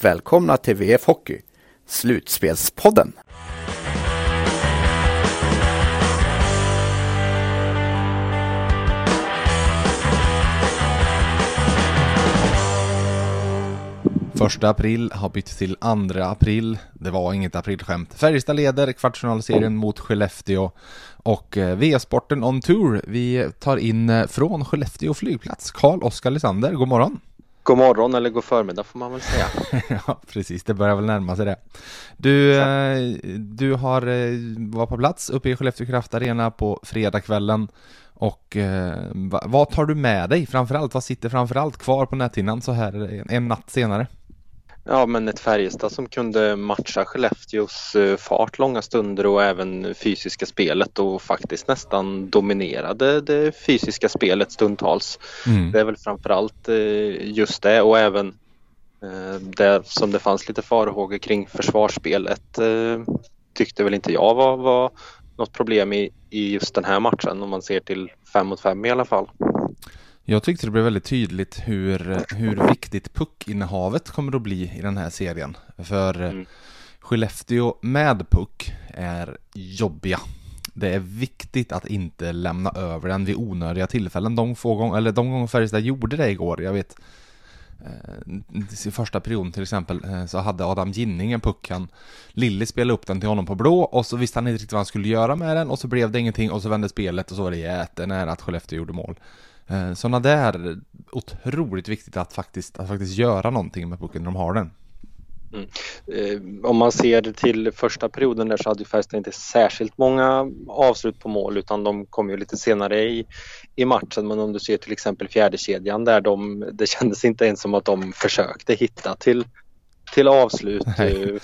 välkomna till VF Hockey, Slutspelspodden. Första april har bytt till andra april. Det var inget aprilskämt. Färjestad leder kvartsfinalserien mot Skellefteå och eh, V-sporten on tour. Vi tar in eh, från Skellefteå flygplats Karl Oskar Lysander. God morgon! God morgon eller god förmiddag får man väl säga. ja, precis. Det börjar väl närma sig det. Du, eh, du har var på plats uppe i Skellefteå Kraft Arena på fredagskvällen. Och vad tar du med dig framförallt? Vad sitter framförallt kvar på näthinnan så här en natt senare? Ja, men ett Färjestad som kunde matcha Skellefteås eh, fart långa stunder och även fysiska spelet och faktiskt nästan dominerade det fysiska spelet stundtals. Mm. Det är väl framförallt eh, just det och även eh, där som det fanns lite farhågor kring försvarsspelet tyckte väl inte jag var, var något problem i, i just den här matchen om man ser till fem mot fem i alla fall. Jag tyckte det blev väldigt tydligt hur, hur viktigt puckinnehavet kommer att bli i den här serien. För mm. Skellefteå med puck är jobbiga. Det är viktigt att inte lämna över den vid onödiga tillfällen. De få gånger, eller de gånger Färjestad gjorde det igår, jag vet eh, i första perioden till exempel eh, så hade Adam Ginning en puck. Han, Lilly spelade upp den till honom på blå och så visste han inte riktigt vad han skulle göra med den och så blev det ingenting och så vände spelet och så var det jättenära att Skellefteå gjorde mål. Eh, sådana där, otroligt viktigt att faktiskt, att faktiskt göra någonting med pucken när de har den. Mm. Eh, om man ser till första perioden där så hade Färjestad inte särskilt många avslut på mål utan de kom ju lite senare i, i matchen. Men om du ser till exempel fjärde kedjan där de, det kändes inte ens som att de försökte hitta till, till avslut. Nej.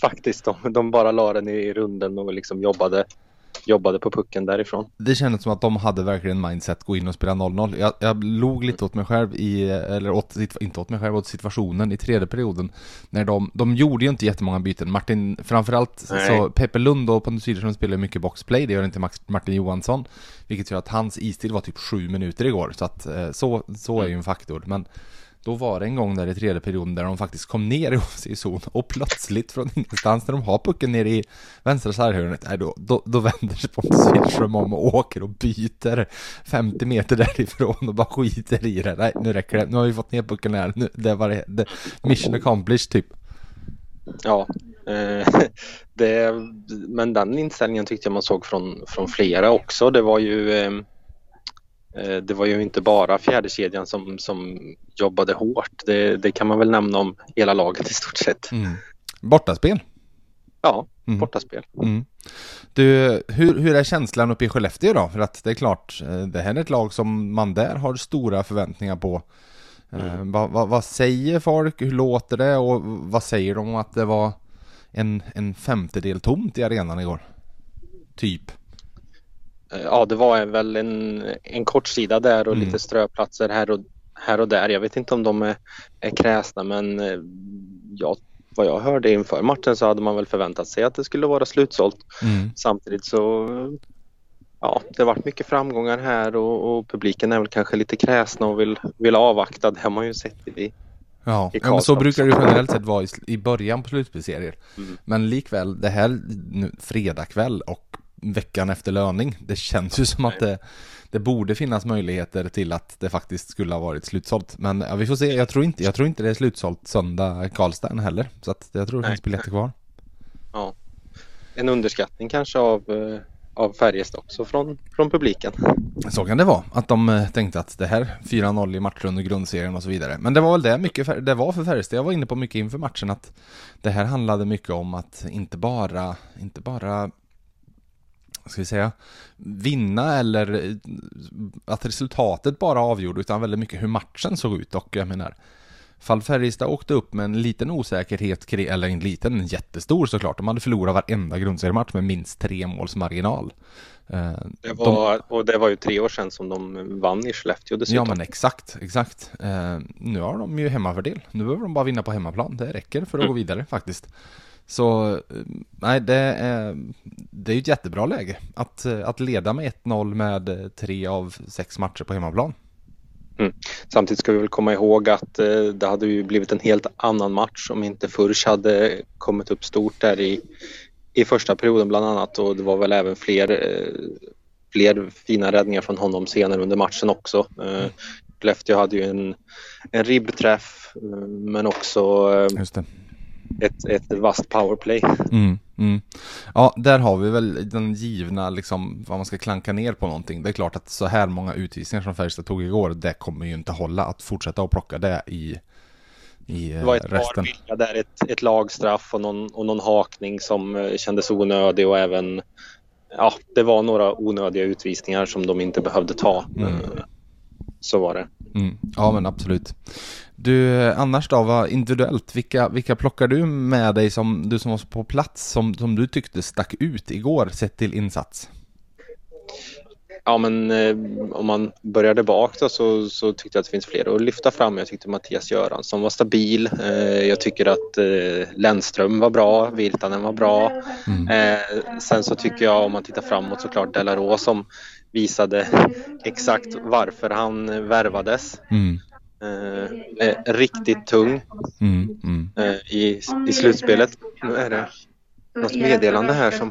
Faktiskt, de, de bara la den i runden och liksom jobbade jobbade på pucken därifrån. Det kändes som att de hade verkligen mindset gå in och spela 0-0. Jag, jag log lite åt mig själv i, eller åt, inte åt mig själv, åt situationen i tredje perioden. När de, de gjorde ju inte jättemånga byten. Martin, framförallt Nej. så Peppe Lund och Pontus Widerström spelar mycket boxplay, det gör inte Max, Martin Johansson. Vilket gör att hans istid var typ sju minuter igår, så att eh, så, så är ju en faktor. Men då var det en gång där i tredje perioden där de faktiskt kom ner i offensiv zon och plötsligt från ingenstans när de har pucken ner i vänstra sarghörnet, nej då, då, då vänder sig Pontus Widerström om och åker och byter 50 meter därifrån och bara skiter i det. Nej, nu räcker det. Nu har vi fått ner pucken här. Nu, det var det. Mission accomplished typ. Ja, eh, det, men den inställningen tyckte jag man såg från, från flera också. Det var ju Eh, det var ju inte bara fjärdekedjan som, som jobbade hårt. Det, det, kan man väl nämna om hela laget i stort sett. Mm. Bortaspel? Ja, mm. bortaspel. Mm. Du, hur, hur är känslan uppe i Skellefteå då? För att det är klart, eh, det här är ett lag som man där har stora förväntningar på. Eh, mm. vad, vad, vad, säger folk? Hur låter det? Och vad säger de om att det var en, en femtedel tomt i arenan igår? Typ. Ja, det var väl en, en kort sida där och mm. lite ströplatser här och, här och där. Jag vet inte om de är, är kräsna men eh, ja, vad jag hörde inför matchen så hade man väl förväntat sig att det skulle vara slutsålt. Mm. Samtidigt så ja, det har varit mycket framgångar här och, och, publiken är väl kanske lite kräsna och vill, vill avvakta. Det har man ju sett i Ja, ja men så brukar det generellt sett vara i, i början på slutspelsserier. Mm. Men likväl, det här nu, fredag kväll och veckan efter löning. Det känns ju som att det, det borde finnas möjligheter till att det faktiskt skulle ha varit slutsålt. Men ja, vi får se, jag tror inte, jag tror inte det är slutsålt söndag Karlstad heller. Så att jag tror det finns biljetter kvar. Ja. En underskattning kanske av eh, av Färjestad också från, från publiken. Så kan det vara, att de eh, tänkte att det här 4-0 i matchen under grundserien och så vidare. Men det var väl det mycket det var för Färjestad. Jag var inne på mycket inför matchen att det här handlade mycket om att inte bara, inte bara ska vi säga, vinna eller att resultatet bara avgjorde utan väldigt mycket hur matchen såg ut och jag menar Fall Färjestad åkte upp med en liten osäkerhet, eller en liten, en jättestor såklart. De hade förlorat varenda grundseriematch med minst tre måls marginal. Eh, det var, de, och det var ju tre år sedan som de vann i Skellefteå dessutom. Ja men exakt, exakt. Eh, nu har de ju hemmafördel. Nu behöver de bara vinna på hemmaplan. Det räcker för att mm. gå vidare faktiskt. Så nej, det är, det är ju ett jättebra läge att, att leda med 1-0 med tre av sex matcher på hemmaplan. Mm. Samtidigt ska vi väl komma ihåg att eh, det hade ju blivit en helt annan match om inte Furch hade kommit upp stort där i, i första perioden bland annat och det var väl även fler, eh, fler fina räddningar från honom senare under matchen också. Eh, Skellefteå hade ju en, en ribbträff eh, men också eh, ett, ett vasst powerplay. Mm, mm. Ja, där har vi väl den givna, liksom, vad man ska klanka ner på någonting. Det är klart att så här många utvisningar som Färjestad tog igår, det kommer ju inte hålla att fortsätta att plocka det i, i Det var ett resten. par där, ett, ett lagstraff och någon, och någon hakning som eh, kändes onödig och även Ja, det var några onödiga utvisningar som de inte behövde ta. Mm. Eh, så var det. Mm. Ja, men absolut. Du, annars då, vad individuellt, vilka, vilka plockar du med dig som du som var på plats som, som du tyckte stack ut igår sett till insats? Ja men eh, om man började bak då så, så tyckte jag att det finns fler att lyfta fram. Jag tyckte Mattias Göransson var stabil. Eh, jag tycker att eh, Lennström var bra, Virtanen var bra. Mm. Eh, sen så tycker jag om man tittar framåt såklart Delarå som visade exakt varför han värvades. Mm. Eh, riktigt tung mm, mm. Eh, i, i slutspelet. Nu är det något meddelande här som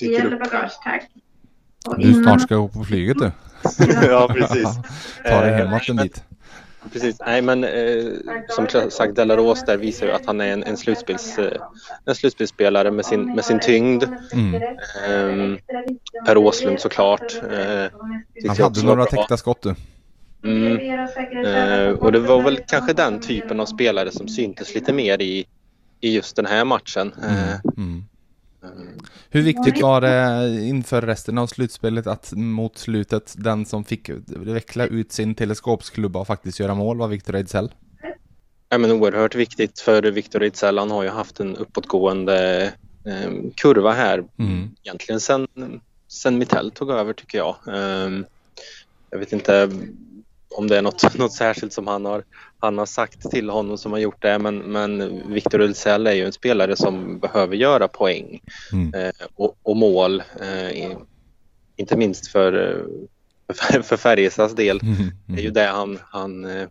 dyker upp. Du snart ska gå på flyget du. ja, precis. Ta dig hemåt en bit. Precis, nej men eh, som sagt Delaros där visar ju att han är en, en, slutspels, eh, en slutspelsspelare med sin, med sin tyngd. Mm. Eh, per Åslund såklart. Eh, han hade några täckta skott du. Mm. Eh, och det var väl kanske den typen av spelare som syntes lite mer i, i just den här matchen. Mm. Eh, mm. Hur viktigt var det inför resten av slutspelet att mot slutet den som fick veckla ut sin teleskopsklubba och faktiskt göra mål var Victor Ejdsell? Ja, men oerhört viktigt för Victor Ejdsell. Han har ju haft en uppåtgående eh, kurva här mm. egentligen sen, sen Mittell tog över tycker jag. Eh, jag vet inte om det är något, något särskilt som han har, han har sagt till honom som har gjort det men, men Victor Ulsell är ju en spelare som behöver göra poäng mm. eh, och, och, mål. Eh, inte minst för, för, för Färjestads del. Mm. Mm. Det är ju det han, han eh,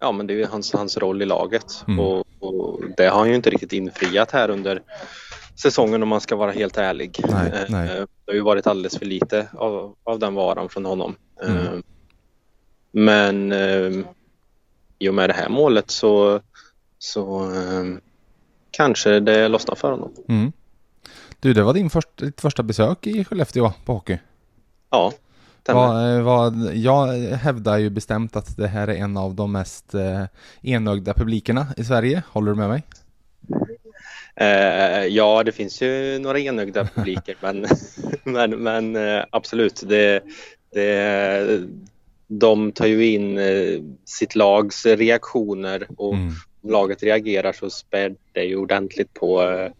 ja men det är hans, hans roll i laget mm. och, och, det har han ju inte riktigt infriat här under säsongen om man ska vara helt ärlig. Nej, eh, nej. Det har ju varit alldeles för lite av, av den varan från honom. Men eh, i och med det här målet så, så eh, kanske det lossnar för honom. Mm. Du, det var din först, ditt första besök i Skellefteå på hockey. Ja. Vad, eh, vad, jag hävdar ju bestämt att det här är en av de mest eh, enögda publikerna i Sverige. Håller du med mig? Eh, ja, det finns ju några enögda publiker, men, men, men eh, absolut. Det, det, de tar ju in eh, sitt lags reaktioner och mm. om laget reagerar så spär det ju ordentligt på, eh,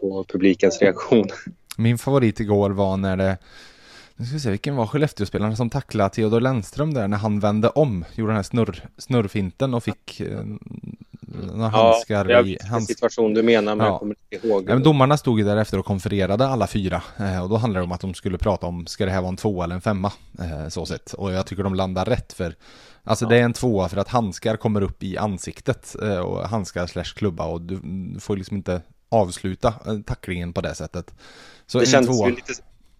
på publikens reaktion. Min favorit igår var när det nu ska vi se, vilken var Skellefteåspelaren som tacklade Theodor Lennström där när han vände om, gjorde den här snurr, snurrfinten och fick eh, några ja, handskar jag i... Hans... situation du menar, men ja. jag kommer inte ihåg. Ja, men domarna stod ju där efter och konfererade alla fyra eh, och då handlade det om att de skulle prata om, ska det här vara en tvåa eller en femma? Eh, så sett. Och jag tycker de landar rätt för Alltså ja. det är en tvåa för att handskar kommer upp i ansiktet eh, och handskar slash klubba och du får liksom inte avsluta eh, tacklingen på det sättet. Så det, kändes tvåa... lite,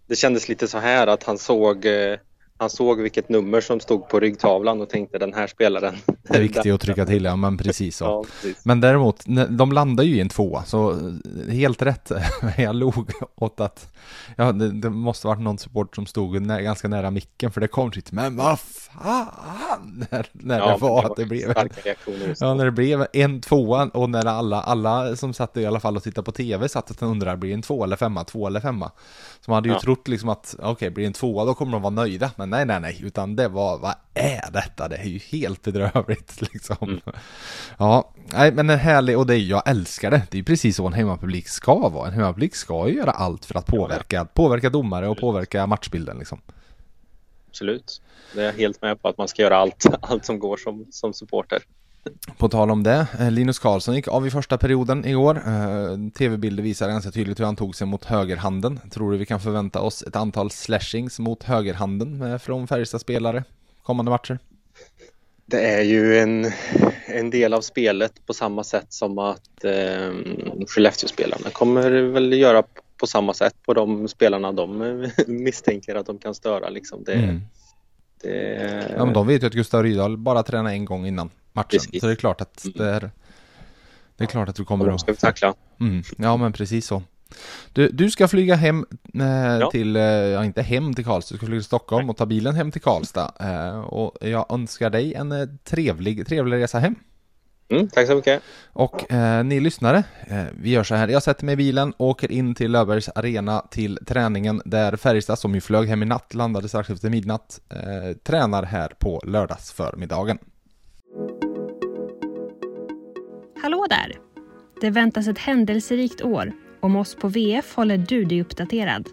det kändes lite så här att han såg eh, han såg vilket nummer som stod på ryggtavlan och tänkte den här spelaren. Det är viktigt att trycka till, ja men precis så. Ja, precis. Men däremot, de landar ju i en tvåa, så helt rätt. Jag log åt att, ja det, det måste varit någon support som stod nä, ganska nära micken för det kom sitt, men vad fan! När, när ja, det var att det blev, ja när det blev en tvåa och när alla, alla som satt i alla fall och tittade på tv satt och undrade, blir det en två eller femma, två eller femma? Så man hade ju ja. trott liksom att, okej, okay, blir det en tvåa då kommer de vara nöjda, men men nej, nej, nej, utan det var, vad är detta? Det är ju helt bedrövligt liksom. Mm. Ja, nej, men en härlig, och det, jag älskar det. Det är ju precis så en hemmapublik ska vara. En hemmapublik ska ju göra allt för att påverka, påverka domare och påverka matchbilden liksom. Absolut. Det är jag helt med på att man ska göra allt, allt som går som, som supporter. På tal om det, eh, Linus Karlsson gick av i första perioden igår. Eh, tv-bilder visar ganska tydligt hur han tog sig mot högerhanden. Tror du vi kan förvänta oss ett antal slashings mot högerhanden från Färjestad spelare kommande matcher? Det är ju en, en del av spelet på samma sätt som att eh, Skellefteå-spelarna kommer väl göra på samma sätt på de spelarna de misstänker att de kan störa. Liksom. Det, mm. Det... Ja, men de vet ju att Gustav Rydahl bara tränar en gång innan matchen. Precis. Så det är klart att mm. det är, det är klart att du kommer att... ska vi tackla. Mm. Ja, men precis så. Du, du ska flyga hem eh, ja. till, eh, ja inte hem till Karlstad, du ska flyga till Stockholm och ta bilen hem till Karlstad. Eh, och jag önskar dig en eh, trevlig, trevlig resa hem. Mm, tack så mycket. Och eh, ni lyssnare, eh, vi gör så här. Jag sätter mig i bilen, åker in till Löfbergs Arena till träningen där Färjestad, som ju flög hem i natt, landade strax efter midnatt, eh, tränar här på lördagsförmiddagen. Hallå där! Det väntas ett händelserikt år. Om oss på VF håller du dig uppdaterad.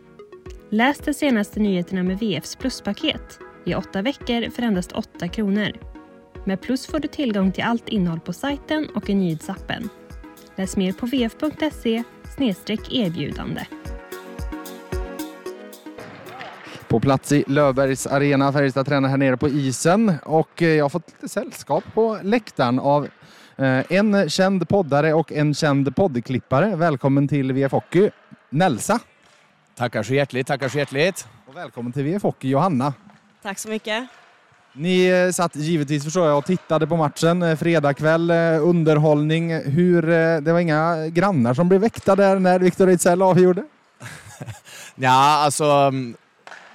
Läs de senaste nyheterna med VFs pluspaket i åtta veckor för endast 8 kronor. Med Plus får du tillgång till allt innehåll på sajten och i nyhetsappen. Läs mer på vf.se erbjudande. På plats i Löfbergs arena, Färjestad tränar här nere på isen och eh, jag har fått lite sällskap på läktaren av eh, en känd poddare och en känd poddklippare. Välkommen till VF Hockey, Nelsa. Tackar så hjärtligt, tackar så hjärtligt. Och välkommen till VF Hockey, Johanna. Tack så mycket. Ni eh, satt givetvis förstår jag och tittade på matchen. Eh, fredagkväll, eh, underhållning. Hur, det var inga grannar som blev väckta där när Viktor Ejdsell avgjorde? ja, alltså mm,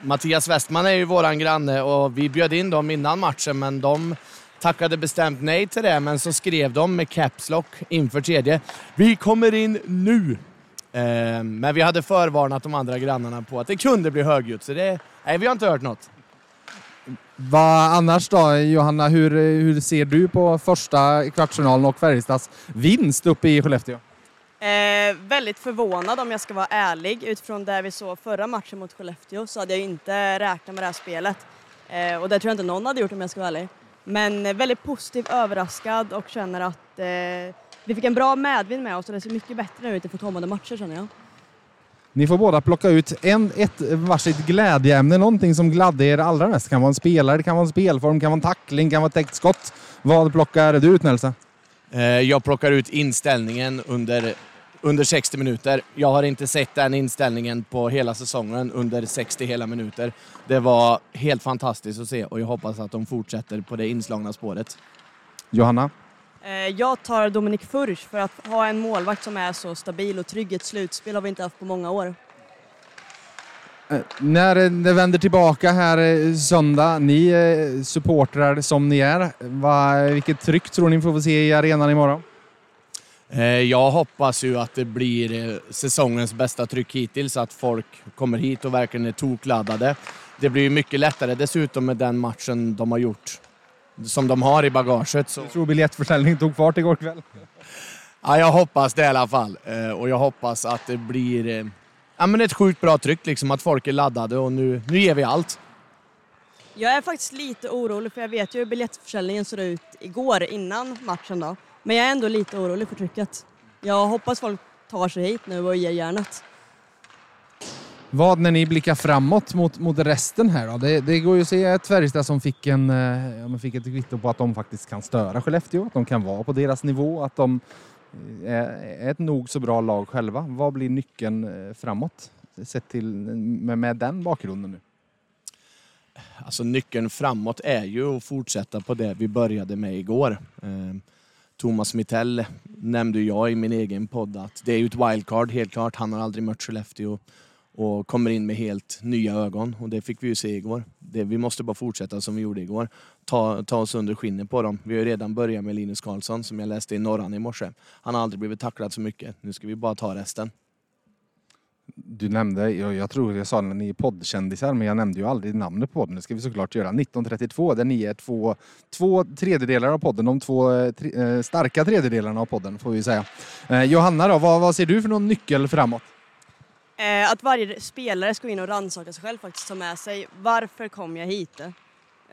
Mattias Westman är ju våran granne och vi bjöd in dem innan matchen men de tackade bestämt nej till det. Men så skrev de med Caps Lock inför tredje. Vi kommer in nu! men vi hade förvarnat de andra grannarna på att det kunde bli högljutt så det, nej, vi har inte hört något. Vad annars då, Johanna, hur, hur ser du på första kvartsfinalen och Färjestads vinst uppe i Skellefteå? Eh, väldigt förvånad om jag ska vara ärlig. Utifrån det vi såg förra matchen mot Skellefteå så hade jag inte räknat med det här spelet. Eh, och det tror jag inte någon hade gjort om jag ska vara ärlig. Men eh, väldigt positivt överraskad och känner att eh, vi fick en bra medvind med oss och det ser mycket bättre ut inför kommande matcher känner jag. Ni får båda plocka ut en, ett varsitt glädjeämne, någonting som gladde er allra mest. Det kan vara en spelare, det kan vara en spelform, det kan vara en tackling, det kan vara ett täckt skott. Vad plockar du ut Nelsa? Eh, jag plockar ut inställningen under, under 60 minuter. Jag har inte sett den inställningen på hela säsongen under 60 hela minuter. Det var helt fantastiskt att se och jag hoppas att de fortsätter på det inslagna spåret. Johanna? Eh, jag tar Dominik Furch för att ha en målvakt som är så stabil och trygg i ett slutspel har vi inte haft på många år. Eh, när det vänder tillbaka här eh, söndag, ni supportrar som ni är, vad, vilket tryck tror ni får få se i arenan imorgon? Jag hoppas ju att det blir säsongens bästa tryck hittills, att folk kommer hit och verkligen är tokladdade. Det blir mycket lättare dessutom med den matchen de har gjort som de har i bagaget. Så. Du tror biljettförsäljningen tog fart igår kväll? Ja, jag hoppas det i alla fall. Eh, och jag hoppas att det blir eh, ja, men ett sjukt bra tryck, liksom att folk är laddade och nu, nu ger vi allt. Jag är faktiskt lite orolig för jag vet ju hur biljettförsäljningen såg ut igår innan matchen då. Men jag är ändå lite orolig för trycket. Jag hoppas folk tar sig hit nu och ger järnet. Vad när ni blickar framåt mot, mot resten här då? Det, det går ju att se ett Färjestad som fick, en, eh, ja, fick ett kvitto på att de faktiskt kan störa Skellefteå, att de kan vara på deras nivå, att de eh, är ett nog så bra lag själva. Vad blir nyckeln eh, framåt sett till med, med den bakgrunden nu? Alltså nyckeln framåt är ju att fortsätta på det vi började med igår. Thomas Mittell nämnde jag i min egen podd att det är ju ett wildcard helt klart. Han har aldrig mött Skellefteå och kommer in med helt nya ögon och det fick vi ju se igår. Det, vi måste bara fortsätta som vi gjorde igår. Ta, ta oss under skinnet på dem. Vi har ju redan börjat med Linus Karlsson som jag läste i Norran i morse. Han har aldrig blivit tacklad så mycket. Nu ska vi bara ta resten. Du nämnde, jag, jag tror jag sa när ni är poddkändisar, men jag nämnde ju aldrig namnet på podden. Det ska vi såklart göra. 1932, där ni är två, två tredjedelar av podden. De två eh, tre, eh, starka tredjedelarna av podden, får vi säga. Eh, Johanna då, vad, vad ser du för någon nyckel framåt? Eh, att varje spelare ska gå in och rannsaka sig själv faktiskt, ta med sig varför kom jag hit? Eh,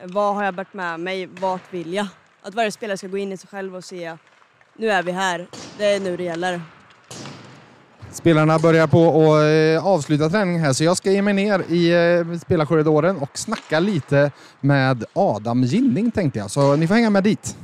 vad har jag bärt med mig? Vart vill jag? Att varje spelare ska gå in i sig själv och se, nu är vi här, det är nu det gäller. Spelarna börjar på att eh, avsluta träningen här så jag ska ge mig ner i eh, spelarkorridoren och snacka lite med Adam Ginning tänkte jag. Så ni får hänga med dit.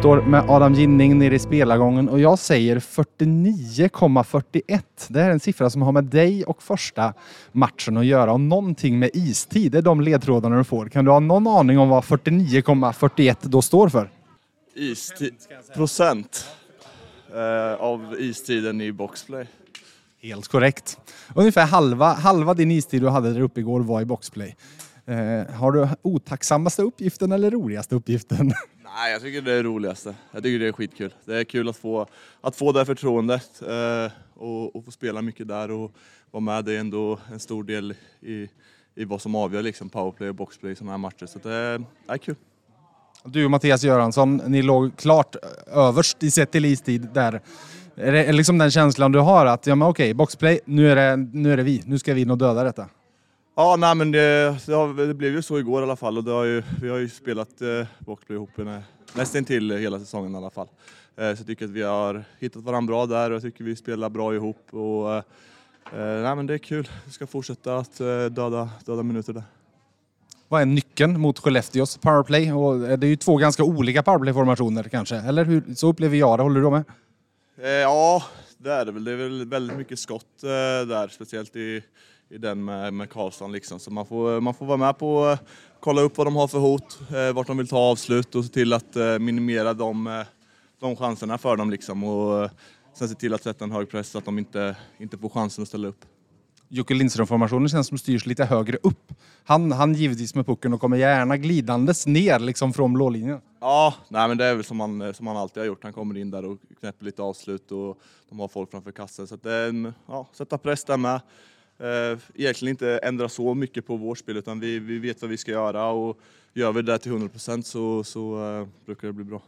Står med Adam Ginning nere i spelargången och jag säger 49,41. Det här är en siffra som har med dig och första matchen att göra och någonting med istid. Det är de ledtrådarna du får. Kan du ha någon aning om vad 49,41 då står för? Isti procent eh, av istiden i boxplay. Helt korrekt. Ungefär halva, halva din istid du hade där uppe igår var i boxplay. Eh, har du otacksammaste uppgiften eller roligaste uppgiften? Nej, jag tycker det är det roligaste. Jag tycker det är skitkul. Det är kul att få, att få det förtroendet eh, och, och få spela mycket där och vara med. Det är ändå en stor del i, i vad som avgör liksom powerplay och boxplay i sådana här matcher. Så det är, det är kul. Du och Mattias Göransson, ni låg klart överst i sett till istid där. Är det liksom den känslan du har att, ja men okej, boxplay, nu är, det, nu är det vi, nu ska vi in och döda detta? Ja, nej men det, det, har, det blev ju så igår i alla fall och har ju, vi har ju spelat eh, boxplay ihop eh, nästan till hela säsongen i alla fall. Eh, så jag tycker att vi har hittat varandra bra där och jag tycker vi spelar bra ihop och eh, nej men det är kul. Vi ska fortsätta att eh, döda, döda minuter där. Vad är nyckeln mot Skellefteås powerplay? Och det är ju två ganska olika powerplay-formationer kanske, eller hur? Så upplever jag det. Håller du med? Eh, ja, det är det väl. Det är väl väldigt mycket skott eh, där, speciellt i, i den med, med Karlsson. Liksom. Så man får, man får vara med på att kolla upp vad de har för hot, eh, vart de vill ta avslut och se till att eh, minimera de, eh, de chanserna för dem. Liksom. Och eh, sen se till att sätta en hög press så att de inte, inte får chansen att ställa upp. Jocke Lindström-formationen känns som styrs lite högre upp. Han, han givetvis med pucken och kommer gärna glidandes ner liksom från blålinjen. Ja, nej men det är väl som han, som han alltid har gjort. Han kommer in där och knäpper lite avslut och de har folk framför kassen. Så att det är en, ja, sätta press där med. Eh, egentligen inte ändra så mycket på vårt spel utan vi, vi vet vad vi ska göra och gör vi det till 100% så, så eh, brukar det bli bra.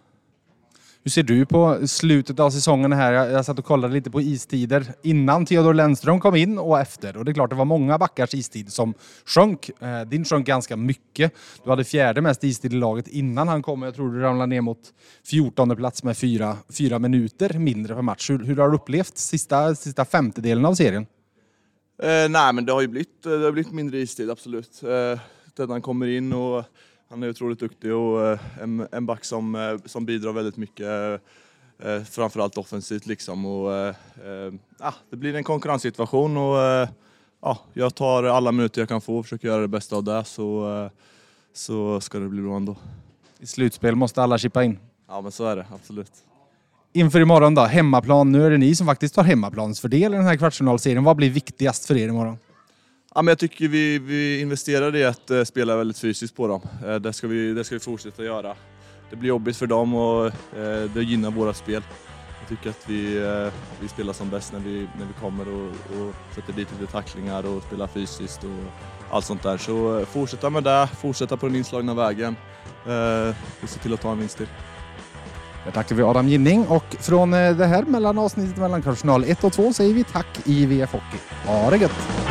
Hur ser du på slutet av säsongen här? Jag, jag satt och kollade lite på istider innan Theodor Lennström kom in och efter. Och det är klart, det var många backars istid som sjönk. Eh, din sjönk ganska mycket. Du hade fjärde mest istid i laget innan han kom. Jag tror du ramlade ner mot 14 plats med fyra, fyra minuter mindre per match. Hur, hur har du upplevt sista, sista femtedelen av serien? Eh, nej men det har ju blivit, det har blivit mindre istid, absolut. Eh, han kommer in och han är otroligt duktig och eh, en, en back som, eh, som bidrar väldigt mycket. Eh, framförallt offensivt liksom. Och, eh, eh, det blir en konkurrenssituation och eh, ja, jag tar alla minuter jag kan få och försöker göra det bästa av det så, eh, så ska det bli bra ändå. I slutspel måste alla chippa in. Ja men så är det, absolut. Inför imorgon då, hemmaplan. Nu är det ni som faktiskt tar hemmaplansfördel i den här kvartsfinalserien. Vad blir viktigast för er imorgon? Ja, men jag tycker vi, vi investerar i att eh, spela väldigt fysiskt på dem. Eh, det, ska vi, det ska vi fortsätta göra. Det blir jobbigt för dem och eh, det gynnar våra spel. Jag tycker att vi, vi spelar som bäst när vi, när vi kommer och, och sätter dit lite tacklingar och spelar fysiskt och allt sånt där. Så fortsätta med det, fortsätta på den inslagna vägen och se till att ta en vinst till. Där tackar vi Adam Ginning och från eh, det här mellan avsnittet mellan kvartsfinal 1 och 2 säger vi tack IVF Hockey. Ha det gött!